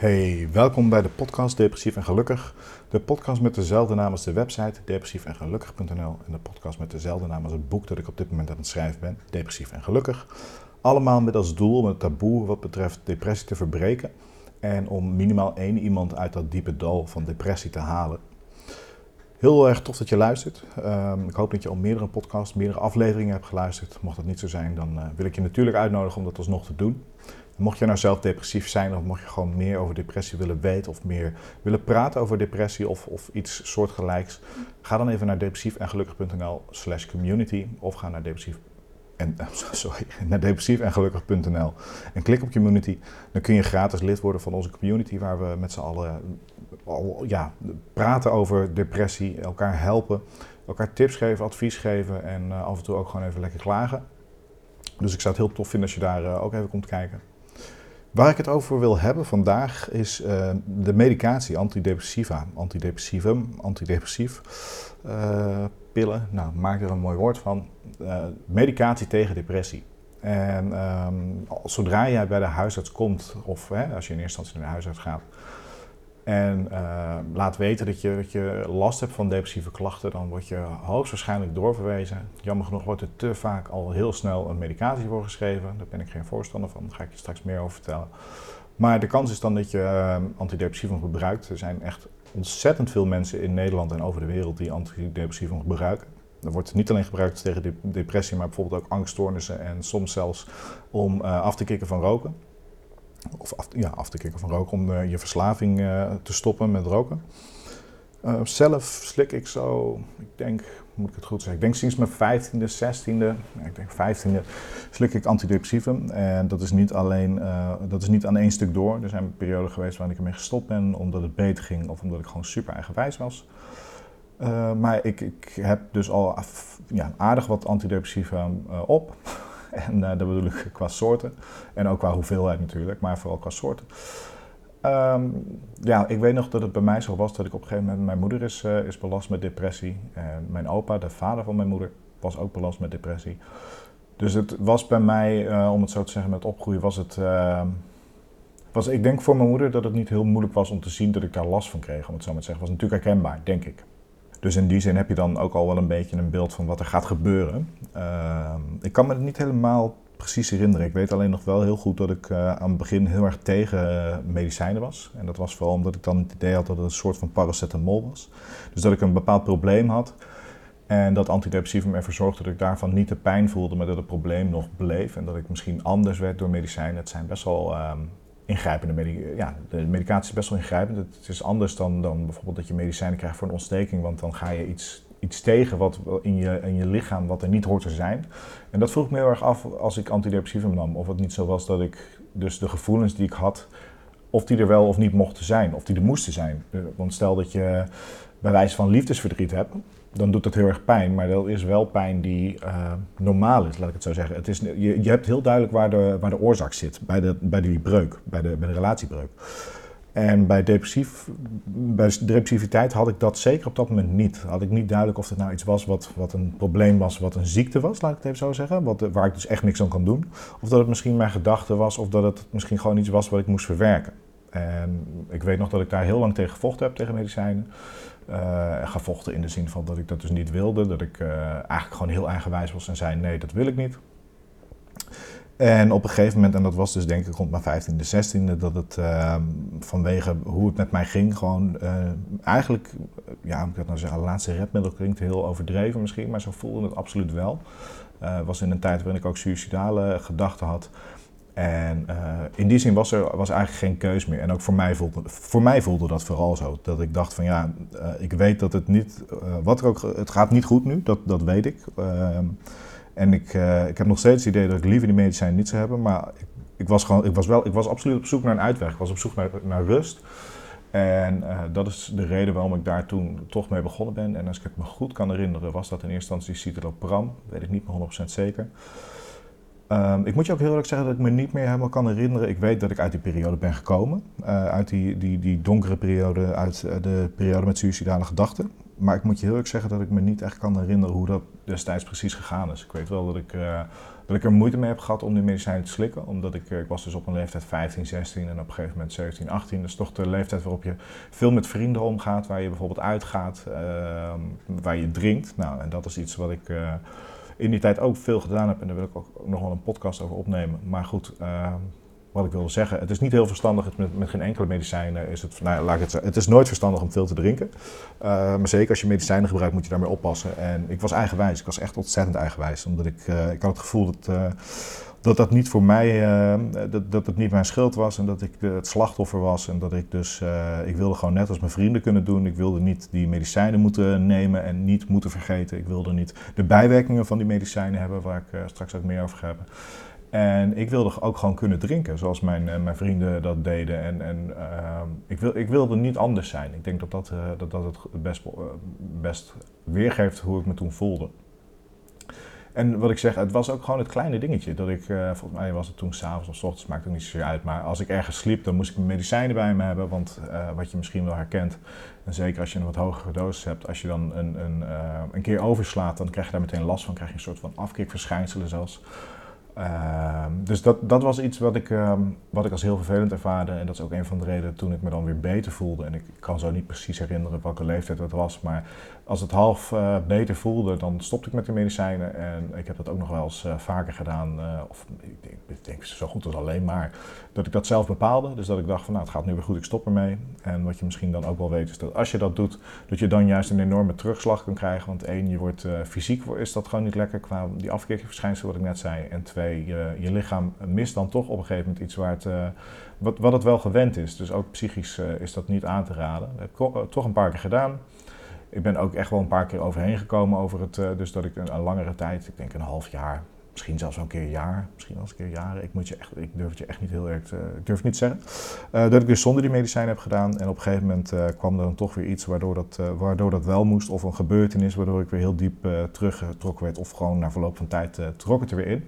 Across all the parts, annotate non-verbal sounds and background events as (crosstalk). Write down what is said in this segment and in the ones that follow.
Hey, welkom bij de podcast Depressief en Gelukkig. De podcast met dezelfde naam als de website depressiefengelukkig.nl en de podcast met dezelfde naam als het boek dat ik op dit moment aan het schrijven ben, Depressief en Gelukkig. Allemaal met als doel om het taboe wat betreft depressie te verbreken en om minimaal één iemand uit dat diepe dal van depressie te halen. Heel erg tof dat je luistert. Ehm, ik hoop dat je al meerdere podcasts, meerdere afleveringen hebt geluisterd. Mocht dat niet zo zijn, dan uh, wil ik je natuurlijk uitnodigen om dat alsnog te doen. Mocht je nou zelf depressief zijn of mocht je gewoon meer over depressie willen weten of meer willen praten over depressie of, of iets soortgelijks, ga dan even naar depressiefengelukkig.nl slash community of ga naar depressief en, (laughs) sorry, naar depressiefengelukkig.nl en klik op community. Dan kun je gratis lid worden van onze community waar we met z'n allen al, ja, praten over depressie, elkaar helpen, elkaar tips geven, advies geven en uh, af en toe ook gewoon even lekker klagen. Dus ik zou het heel tof vinden als je daar uh, ook even komt kijken. Waar ik het over wil hebben vandaag is uh, de medicatie, antidepressiva, antidepressivum, antidepressief, uh, pillen. Nou, maak er een mooi woord van. Uh, medicatie tegen depressie. En um, zodra jij bij de huisarts komt, of hè, als je in eerste instantie naar de huisarts gaat, en uh, laat weten dat je, dat je last hebt van depressieve klachten, dan word je hoogstwaarschijnlijk doorverwezen. Jammer genoeg wordt er te vaak al heel snel een medicatie voor geschreven. Daar ben ik geen voorstander van, daar ga ik je straks meer over vertellen. Maar de kans is dan dat je uh, antidepressivum gebruikt. Er zijn echt ontzettend veel mensen in Nederland en over de wereld die antidepressivum gebruiken. Er wordt niet alleen gebruikt tegen depressie, maar bijvoorbeeld ook angststoornissen en soms zelfs om uh, af te kicken van roken. Of af, ja, af te kicken van roken om uh, je verslaving uh, te stoppen met roken. Uh, zelf slik ik zo, ik denk, moet ik het goed zeggen, ik denk sinds mijn 15e, 16e, ik denk 15e, slik ik antidepressivum. En dat is niet alleen, dat is niet aan één stuk door. Er zijn perioden geweest waarin ik ermee gestopt ben omdat het beter ging of omdat ik gewoon super eigenwijs was. maar ik, ik heb dus al ja, aardig wat antidepressiva op. (laughs) En uh, dat bedoel ik qua soorten. En ook qua hoeveelheid natuurlijk, maar vooral qua soorten. Um, ja, ik weet nog dat het bij mij zo was dat ik op een gegeven moment... Mijn moeder is, uh, is belast met depressie. En mijn opa, de vader van mijn moeder, was ook belast met depressie. Dus het was bij mij, uh, om het zo te zeggen, met opgroeien was het... Uh, was, ik denk voor mijn moeder dat het niet heel moeilijk was om te zien dat ik daar last van kreeg, om het zo maar te zeggen. was natuurlijk herkenbaar, denk ik. Dus in die zin heb je dan ook al wel een beetje een beeld van wat er gaat gebeuren. Uh, ik kan me het niet helemaal precies herinneren. Ik weet alleen nog wel heel goed dat ik uh, aan het begin heel erg tegen uh, medicijnen was. En dat was vooral omdat ik dan het idee had dat het een soort van paracetamol was. Dus dat ik een bepaald probleem had. En dat antidepressivum ervoor zorgde dat ik daarvan niet de pijn voelde, maar dat het probleem nog bleef. En dat ik misschien anders werd door medicijnen. Het zijn best wel uh, ingrijpende medicatie. Ja, de medicatie is best wel ingrijpend. Het is anders dan, dan bijvoorbeeld dat je medicijnen krijgt voor een ontsteking, want dan ga je iets, iets tegen wat in je, in je lichaam wat er niet hoort te zijn. En dat vroeg ik me heel erg af als ik antidepressivum nam. Of het niet zo was dat ik dus de gevoelens die ik had, of die er wel of niet mochten zijn, of die er moesten zijn. Want stel dat je bij wijze van liefdesverdriet hebt, dan doet dat heel erg pijn. Maar dat is wel pijn die uh, normaal is, laat ik het zo zeggen. Het is, je, je hebt heel duidelijk waar de, waar de oorzaak zit, bij, de, bij die breuk, bij de, bij de relatiebreuk. En bij, depressief, bij depressiviteit had ik dat zeker op dat moment niet. Had ik niet duidelijk of het nou iets was wat, wat een probleem was, wat een ziekte was, laat ik het even zo zeggen. Wat, waar ik dus echt niks aan kan doen. Of dat het misschien mijn gedachte was, of dat het misschien gewoon iets was wat ik moest verwerken. En ik weet nog dat ik daar heel lang tegen gevochten heb, tegen medicijnen. Uh, gevochten in de zin van dat ik dat dus niet wilde. Dat ik uh, eigenlijk gewoon heel eigenwijs was en zei: nee, dat wil ik niet. En op een gegeven moment, en dat was dus denk ik rond mijn 15e, 16e, dat het uh, vanwege hoe het met mij ging, gewoon uh, eigenlijk, ja, ik had nou zeggen, laatste redmiddel klinkt heel overdreven misschien, maar zo voelde het absoluut wel. Was in een tijd waarin ik ook suicidale gedachten had. En uh, in die zin was er was eigenlijk geen keus meer. En ook voor mij, voelde, voor mij voelde dat vooral zo. Dat ik dacht van ja, uh, ik weet dat het niet, uh, wat er ook, het gaat niet goed nu, dat, dat weet ik. Ehm, en ik, ik heb nog steeds het idee dat ik liever die medicijnen niet zou hebben. Maar ik, ik, was gewoon, ik was wel, ik was absoluut op zoek naar een uitweg. Ik was op zoek naar, naar rust. En dat is de reden waarom ik daar toen toch mee begonnen ben. En als ik het me goed kan herinneren, was dat in eerste instantie citalopram. Weet ik niet meer 100% zeker. Um, ik moet je ook heel eerlijk zeggen dat ik me niet meer helemaal kan herinneren. Ik weet dat ik uit die periode ben gekomen. Uh, uit die, die, die donkere periode, uit uh, de periode met suicidale gedachten. Maar ik moet je heel eerlijk zeggen dat ik me niet echt kan herinneren hoe dat destijds precies gegaan is. Ik weet wel dat ik, dat ik er moeite mee heb gehad om die medicijnen te slikken. Omdat ik, ik was dus op een leeftijd 15, 16 en op een gegeven moment 17, 18. Dat is toch de leeftijd waarop je veel met vrienden omgaat. Waar je bijvoorbeeld uitgaat, ehm, waar je drinkt. Nou, en dat is iets wat ik in die tijd ook veel gedaan heb. En daar wil ik ook nog wel een podcast over opnemen. Maar goed, ehm, wat ik wil zeggen, het is niet heel verstandig. Met, met geen enkele medicijnen is het, nou, laat ik het, het is nooit verstandig om veel te drinken. Uh, maar zeker als je medicijnen gebruikt, moet je daarmee oppassen. En ik was eigenwijs. Ik was echt ontzettend eigenwijs. Omdat ik, uh, ik had het gevoel dat, uh, dat dat niet voor mij, dat, dat het niet mijn schuld was. En dat ik het slachtoffer was. En dat ik dus, ik wilde gewoon net als mijn vrienden kunnen doen. Ik wilde niet die medicijnen moeten nemen en niet moeten vergeten. Ik wilde niet de bijwerkingen van die medicijnen hebben, waar ik straks ook meer over ga hebben. En ik wilde ook gewoon kunnen drinken, zoals mijn, eh, mijn vrienden dat deden. En, en uh, ik, wil, ik wilde niet anders zijn. Ik denk dat dat, uh, dat, dat het best, uh, best weergeeft hoe ik me toen voelde. En wat ik zeg, het was ook gewoon het kleine dingetje. Dat ik, volgens mij was het toen s'avonds of s ochtends, maakt het niet zozeer uit. Maar als ik ergens sliep, dan moest ik mijn medicijnen bij me hebben. Want wat je misschien wel herkent, en zeker als je een wat hogere dosis hebt, als je dan een, een, een keer overslaat, dan krijg je daar meteen last van. krijg je een soort van afkikverschijnselen zelfs. Ehm, dus dat, dat was iets wat ik, ehm, wat ik als heel vervelend ervaarde. En dat is ook een van de redenen toen ik me dan weer beter voelde. En ik, kan zo niet precies herinneren welke leeftijd het was. Maar als het half uh, beter voelde, dan stopte ik met de medicijnen. En ik heb dat ook nog wel eens uh, vaker gedaan. Uh, of ik denk, zo goed als alleen maar dat ik dat zelf bepaalde. Dus dat ik dacht van nou het gaat nu weer goed, ik stop ermee. En wat je misschien dan ook wel weet is dat als je dat doet, dat je dan juist een enorme terugslag kan krijgen. Want één, je wordt fysiek is dat gewoon niet lekker qua die afkikverschijnselen wat ik net zei. En twee, je, je lichaam mist dan toch op een gegeven moment iets waar het, wat, wat het wel gewend is. Dus ook psychisch is dat niet aan te raden. Dat heb ik toch een paar keer gedaan ik ben ook echt wel een paar keer overheen gekomen over het. Dus dat ik een, langere tijd, ik denk een half jaar, misschien zelfs wel een keer een jaar, misschien wel eens een keer jaren. Ik, moet je echt, ik durf het je echt niet heel erg. Ik durf het niet zeggen. Uh, dat ik dus zonder die medicijnen heb gedaan. En op een gegeven moment kwam er dan toch weer iets waardoor dat, waardoor dat wel moest. Of een gebeurtenis waardoor ik weer heel diep teruggetrokken werd. Of gewoon na verloop van tijd trok het er weer in.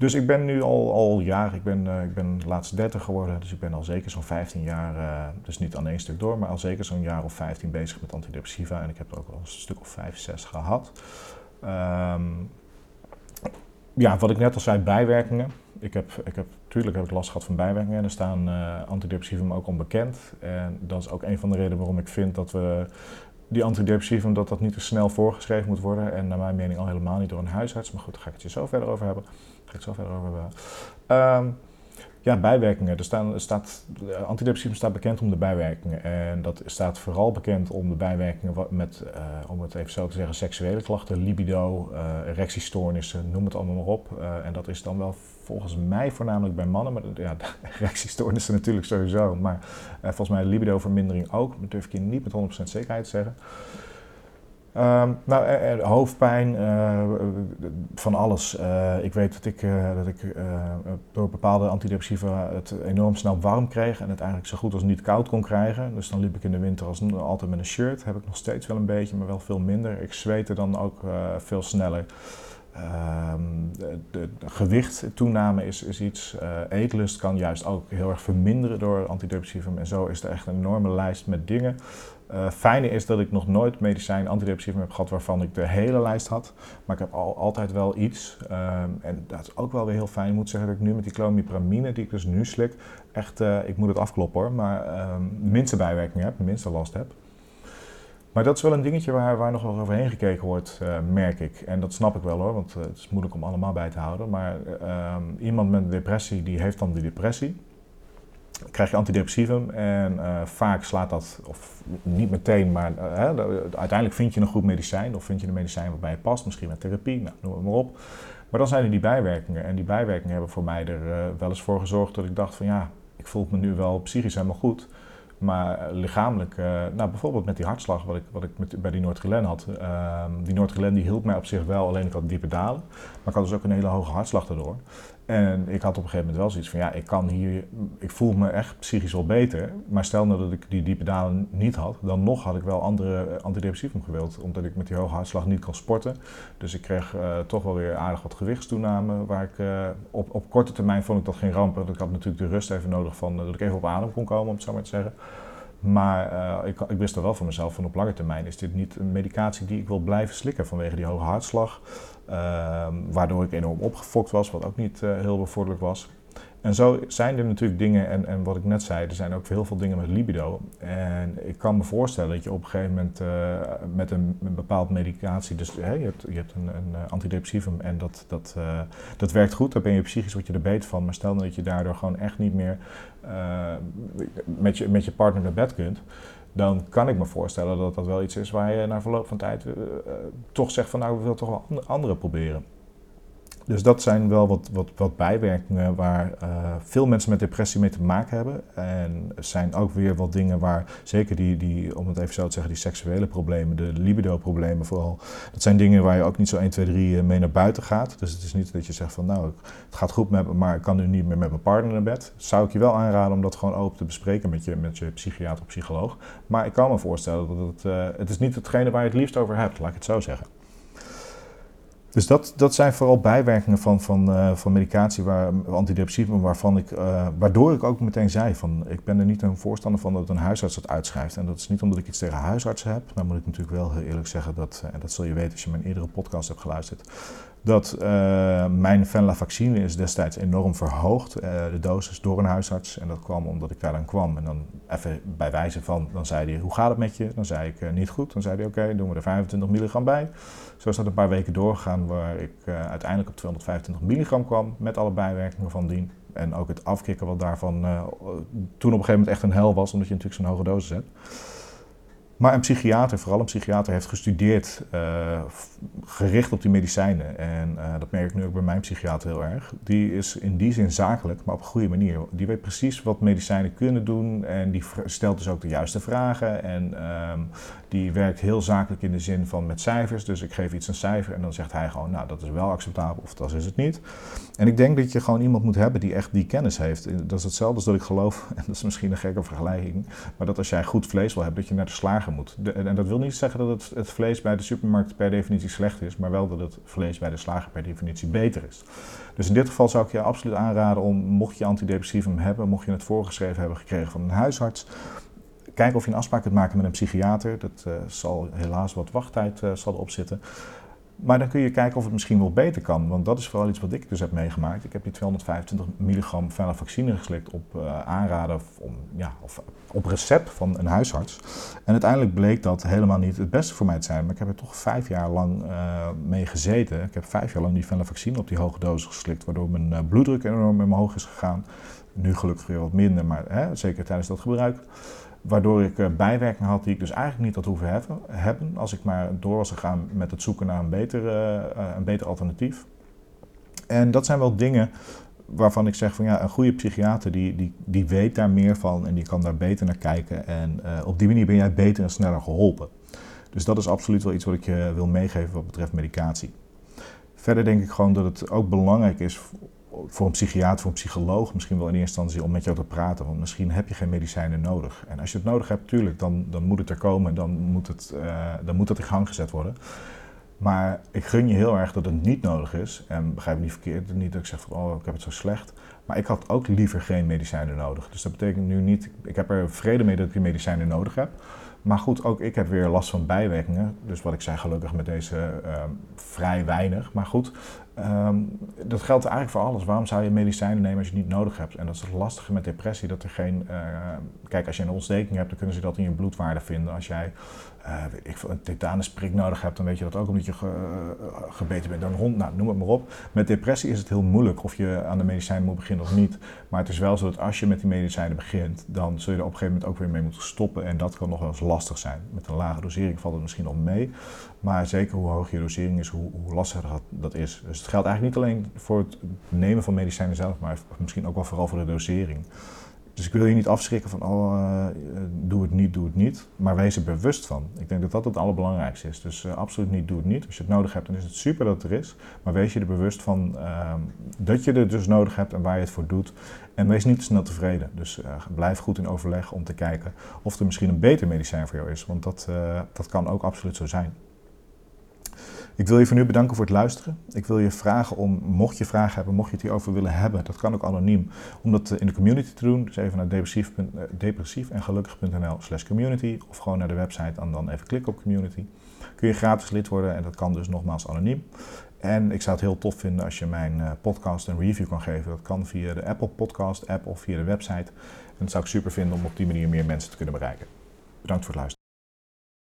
Dus ik ben nu al, al jaren, ik ben, uh, ik ben laatst 30 geworden, dus ik ben al zeker zo'n 15 jaar, uh, dus niet aan één stuk door, maar al zeker zo'n jaar of 15 bezig met antidepressiva. En ik heb er ook al een stuk of 5, 6 gehad. Um, ja, wat ik net al zei, bijwerkingen. Ik heb, ik heb, tuurlijk heb ik last gehad van bijwerkingen en er staan uh, antidepressiva ook onbekend. En dat is ook een van de redenen waarom ik vind dat we die antidepressiva, dat dat niet te snel voorgeschreven moet worden. En naar mijn mening al helemaal niet door een huisarts. Maar goed, daar ga ik het je zo verder over hebben ga ik zo verder over hebben. Um, ja, bijwerkingen. Er, staan, er staat, antidepressiva staat bekend om de bijwerkingen. En dat staat vooral bekend om de bijwerkingen met, uh, om het even zo te zeggen, seksuele klachten, libido, uh, erectiestoornissen, noem het allemaal maar op. En dat is dan wel volgens mij voornamelijk bij mannen, maar ja, (laughs) erectiestoornissen natuurlijk sowieso. Maar volgens mij libidovermindering ook, dat durf ik je niet met 100% zekerheid zeggen. Um, nou, er, hoofdpijn, uh, van alles. Ik weet dat ik, dat ik door bepaalde antidepressiva het enorm snel warm kreeg en het eigenlijk zo goed als niet koud kon krijgen. Dus dan liep ik in de winter als, altijd met een shirt. Heb ik nog steeds wel een beetje, maar wel veel minder. Ik zweette dan ook veel sneller. Um, de, gewichttoename is, is iets. eetlust kan juist ook heel erg verminderen door antidepressiva. En zo is er echt een enorme lijst met dingen uh, fijne is dat ik nog nooit medicijn, antidepressiva heb gehad waarvan ik de hele lijst had. Maar ik heb al, altijd wel iets. Um, en dat is ook wel weer heel fijn. Ik moet zeggen dat ik nu met die clomipramine, die ik dus nu slik, echt, uh, ik moet het afkloppen hoor, maar um, minste bijwerkingen heb, minste last heb. Maar dat is wel een dingetje waar, waar nog wel overheen gekeken wordt, uh, merk ik. En dat snap ik wel hoor, want het is moeilijk om allemaal bij te houden. Maar um, iemand met een depressie, die heeft dan die depressie krijg je antidepressivum en uh, vaak slaat dat, of niet meteen, maar uiteindelijk vind je een goed medicijn of vind je een medicijn waarbij het past, misschien met therapie, nou, noem het maar op. Maar dan zijn er die bijwerkingen en die bijwerkingen hebben voor mij er wel eens voor gezorgd dat ik dacht van ja, ik voel me nu wel psychisch helemaal goed, maar lichamelijk, nou bijvoorbeeld met die hartslag wat ik, wat ik met, bij die Noordrelen had, ehm, die Noordrelen die hielp mij op zich wel, alleen ik had diepe dalen, maar ik had dus ook een hele hoge hartslag daardoor. En ik had op een gegeven moment wel zoiets van, ja, ik kan hier, ik voel me echt psychisch wel beter. Maar stel nou dat ik die diepe dalen niet had, dan nog had ik wel andere antidepressivum gewild. Omdat ik met die hoge hartslag niet kan sporten. Dus ik kreeg toch wel weer aardig wat gewichtstoename. Waar ik op, op korte termijn vond ik dat geen ramp. Want ik had natuurlijk de rust even nodig van, dat ik even op adem kon komen, om het zo maar te zeggen. Maar uh, ik, ik, wist er wel van mezelf van op lange termijn is dit niet een medicatie die ik wil blijven slikken vanwege die hoge hartslag. Uh, waardoor ik enorm opgefokt was, wat ook niet uh, heel bevorderlijk was. En zo zijn er natuurlijk dingen, en, en wat ik net zei, er zijn ook heel veel dingen met libido. En ik kan me voorstellen dat je op een gegeven moment uh, met een, een bepaald medicatie, dus je hebt, je hebt een, een antidepressivum en dat, dat, uh, dat werkt goed, dan ben je psychisch wat je er beter van. Maar stel dat je daardoor gewoon echt niet meer met, je, met je partner naar bed kunt dan kan ik me voorstellen dat dat wel iets is waar je na verloop van tijd toch zegt van nou, we willen toch wel andere proberen. Dus dat zijn wel wat, wat, wat bijwerkingen waar uh, veel mensen met depressie mee te maken hebben. En er zijn ook weer wat dingen waar, zeker die, die, om het even zo te zeggen, die seksuele problemen, de libido-problemen vooral. Dat zijn dingen waar je ook niet zo 1, 2, 3 mee naar buiten gaat. Dus het is niet dat je zegt van nou, het gaat goed met me, maar ik kan nu niet meer met mijn partner naar bed. Zou ik je wel aanraden om dat gewoon open te bespreken met je, met je psychiater of psycholoog. Maar ik kan me voorstellen dat het, uh, het is niet hetgene waar je het liefst over hebt, laat ik het zo zeggen. Dus dat, dat zijn vooral bijwerkingen van, van, uh, van medicatie, waar, antidepressiva, waarvan ik, uh, waardoor ik ook meteen zei van ik ben er niet een voorstander van dat een huisarts dat uitschrijft. En dat is niet omdat ik iets tegen huisartsen heb, maar moet ik natuurlijk wel heel eerlijk zeggen dat, en dat zul je weten als je mijn eerdere podcast hebt geluisterd, dat uh, mijn venlafaxine is destijds enorm verhoogd, de dosis door een huisarts. En dat kwam omdat ik daar dan kwam. En dan even bij wijze van, dan zei hij hoe gaat het met je? Dan zei ik niet goed. Dan zei hij oké, doen we er 25 milligram bij. Zo is dat een paar weken doorgegaan waar ik uiteindelijk op 225 milligram kwam met alle bijwerkingen van dien. En ook het afkicken wat daarvan toen op een gegeven moment echt een hel was, omdat je natuurlijk zo'n hoge dosis hebt. Maar een psychiater, vooral een psychiater, heeft gestudeerd uh, gericht op die medicijnen. En uh, dat merk ik nu ook bij mijn psychiater heel erg. Die is in die zin zakelijk, maar op een goede manier. Die weet precies wat medicijnen kunnen doen en die stelt dus ook de juiste vragen. En um, die werkt heel zakelijk in de zin van met cijfers. Dus ik geef iets een cijfer en dan zegt hij gewoon, nou dat is wel acceptabel of dat is het niet. En ik denk dat je gewoon iemand moet hebben die echt die kennis heeft. Dat is hetzelfde als dat ik geloof, (laughs) en dat is misschien een gekke vergelijking, maar dat als jij goed vlees wil hebben, dat je naar de slager en dat wil niet zeggen dat het, het vlees bij de supermarkt per definitie slecht is, maar wel dat het vlees bij de slager per definitie beter is. Dus in dit geval zou ik je absoluut aanraden om, mocht je antidepressivum hebben, mocht je het voorgeschreven hebben gekregen van een huisarts, Kijken of je een afspraak kunt maken met een psychiater. Dat uh, zal helaas wat wachttijd uh, zal erop zitten. Maar dan kun je kijken of het misschien wel beter kan. Want dat is vooral iets wat ik dus heb meegemaakt. Ik heb die 225 milligram vaccine geslikt op uh, aanraden om, ja, of op recept van een huisarts. En uiteindelijk bleek dat helemaal niet het beste voor mij te zijn. Maar ik heb er toch vijf jaar lang uh, mee gezeten. Ik heb vijf jaar lang die vaccine op die hoge dosis geslikt. Waardoor mijn uh, bloeddruk enorm omhoog is gegaan. Nu gelukkig weer wat minder, maar hè, zeker tijdens dat gebruik. Waardoor ik uh, bijwerkingen had die ik dus eigenlijk niet had hoeven hebben, als ik maar door was gegaan met het zoeken naar een beter, uh, een beter alternatief. En dat zijn wel dingen waarvan ik zeg van ja, een goede psychiater die, die, die weet daar meer van en die kan daar beter naar kijken. En op die manier ben jij beter en sneller geholpen. Dus dat is absoluut wel iets wat ik je wil meegeven wat betreft medicatie. Verder denk ik gewoon dat het ook belangrijk is voor een psychiater, voor een psycholoog misschien wel in eerste instantie om met jou te praten. Want misschien heb je geen medicijnen nodig. En als je het nodig hebt, tuurlijk, dan, dan moet het er komen. Dan moet het, uh, dan moet het in gang gezet worden. Maar ik gun je heel erg dat het niet nodig is. En begrijp me niet verkeerd, niet dat ik zeg van oh, ik heb het zo slecht. Maar ik had ook liever geen medicijnen nodig. Dus dat betekent nu niet, ik heb er vrede mee dat ik die medicijnen nodig heb. Maar goed, ook ik heb weer last van bijwerkingen. Dus wat ik zei, gelukkig met deze uh, vrij weinig. Maar goed, um, dat geldt eigenlijk voor alles. Waarom zou je medicijnen nemen als je het niet nodig hebt? En dat is het lastige met depressie, dat er geen... Uh, kijk, als je een ontsteking hebt, dan kunnen ze dat in je bloedwaarde vinden. Als jij uh, ik, een tetanusprik nodig hebt, dan weet je dat ook omdat je ge, uh, gebeten bent door een. Nou, noem het maar op. Met depressie is het heel moeilijk of je aan de medicijnen moet beginnen of niet. Maar het is wel zo dat als je met die medicijnen begint, dan zul je er op een gegeven moment ook weer mee moeten stoppen. En dat kan nog wel eens lastig zijn. Met een lage dosering valt het misschien nog mee. Maar zeker hoe hoog je dosering is, hoe, hoe lastiger dat, is. Dus het geldt eigenlijk niet alleen voor het nemen van medicijnen zelf, maar misschien ook wel vooral voor de dosering. Dus ik wil je niet afschrikken van, oh, uh, doe het niet, doe het niet. Maar wees er bewust van. Ik denk dat dat het allerbelangrijkste is. Dus uh, absoluut niet, doe het niet. Als je het nodig hebt, dan is het super dat het er is. Maar wees je er bewust van uh, dat je het dus nodig hebt en waar je het voor doet. En wees niet te snel tevreden. Dus blijf goed in overleg om te kijken of er misschien een beter medicijn voor jou is. Want dat, dat kan ook absoluut zo zijn. Ik wil je voor nu bedanken voor het luisteren. Ik wil je vragen om, mocht je vragen hebben, mocht je het hierover willen hebben, dat kan ook anoniem, om dat in de community te doen. Dus even naar depressief, depressief en gelukkig.nl slash community of gewoon naar de website en dan even klikken op community. Kun je gratis lid worden en dat kan dus nogmaals anoniem. En ik zou het heel tof vinden als je mijn eh, podcast een review kan geven. Dat kan via de Apple Podcast app of via de website. En dat zou ik super vinden om op die manier meer mensen te kunnen bereiken. Bedankt voor het luisteren.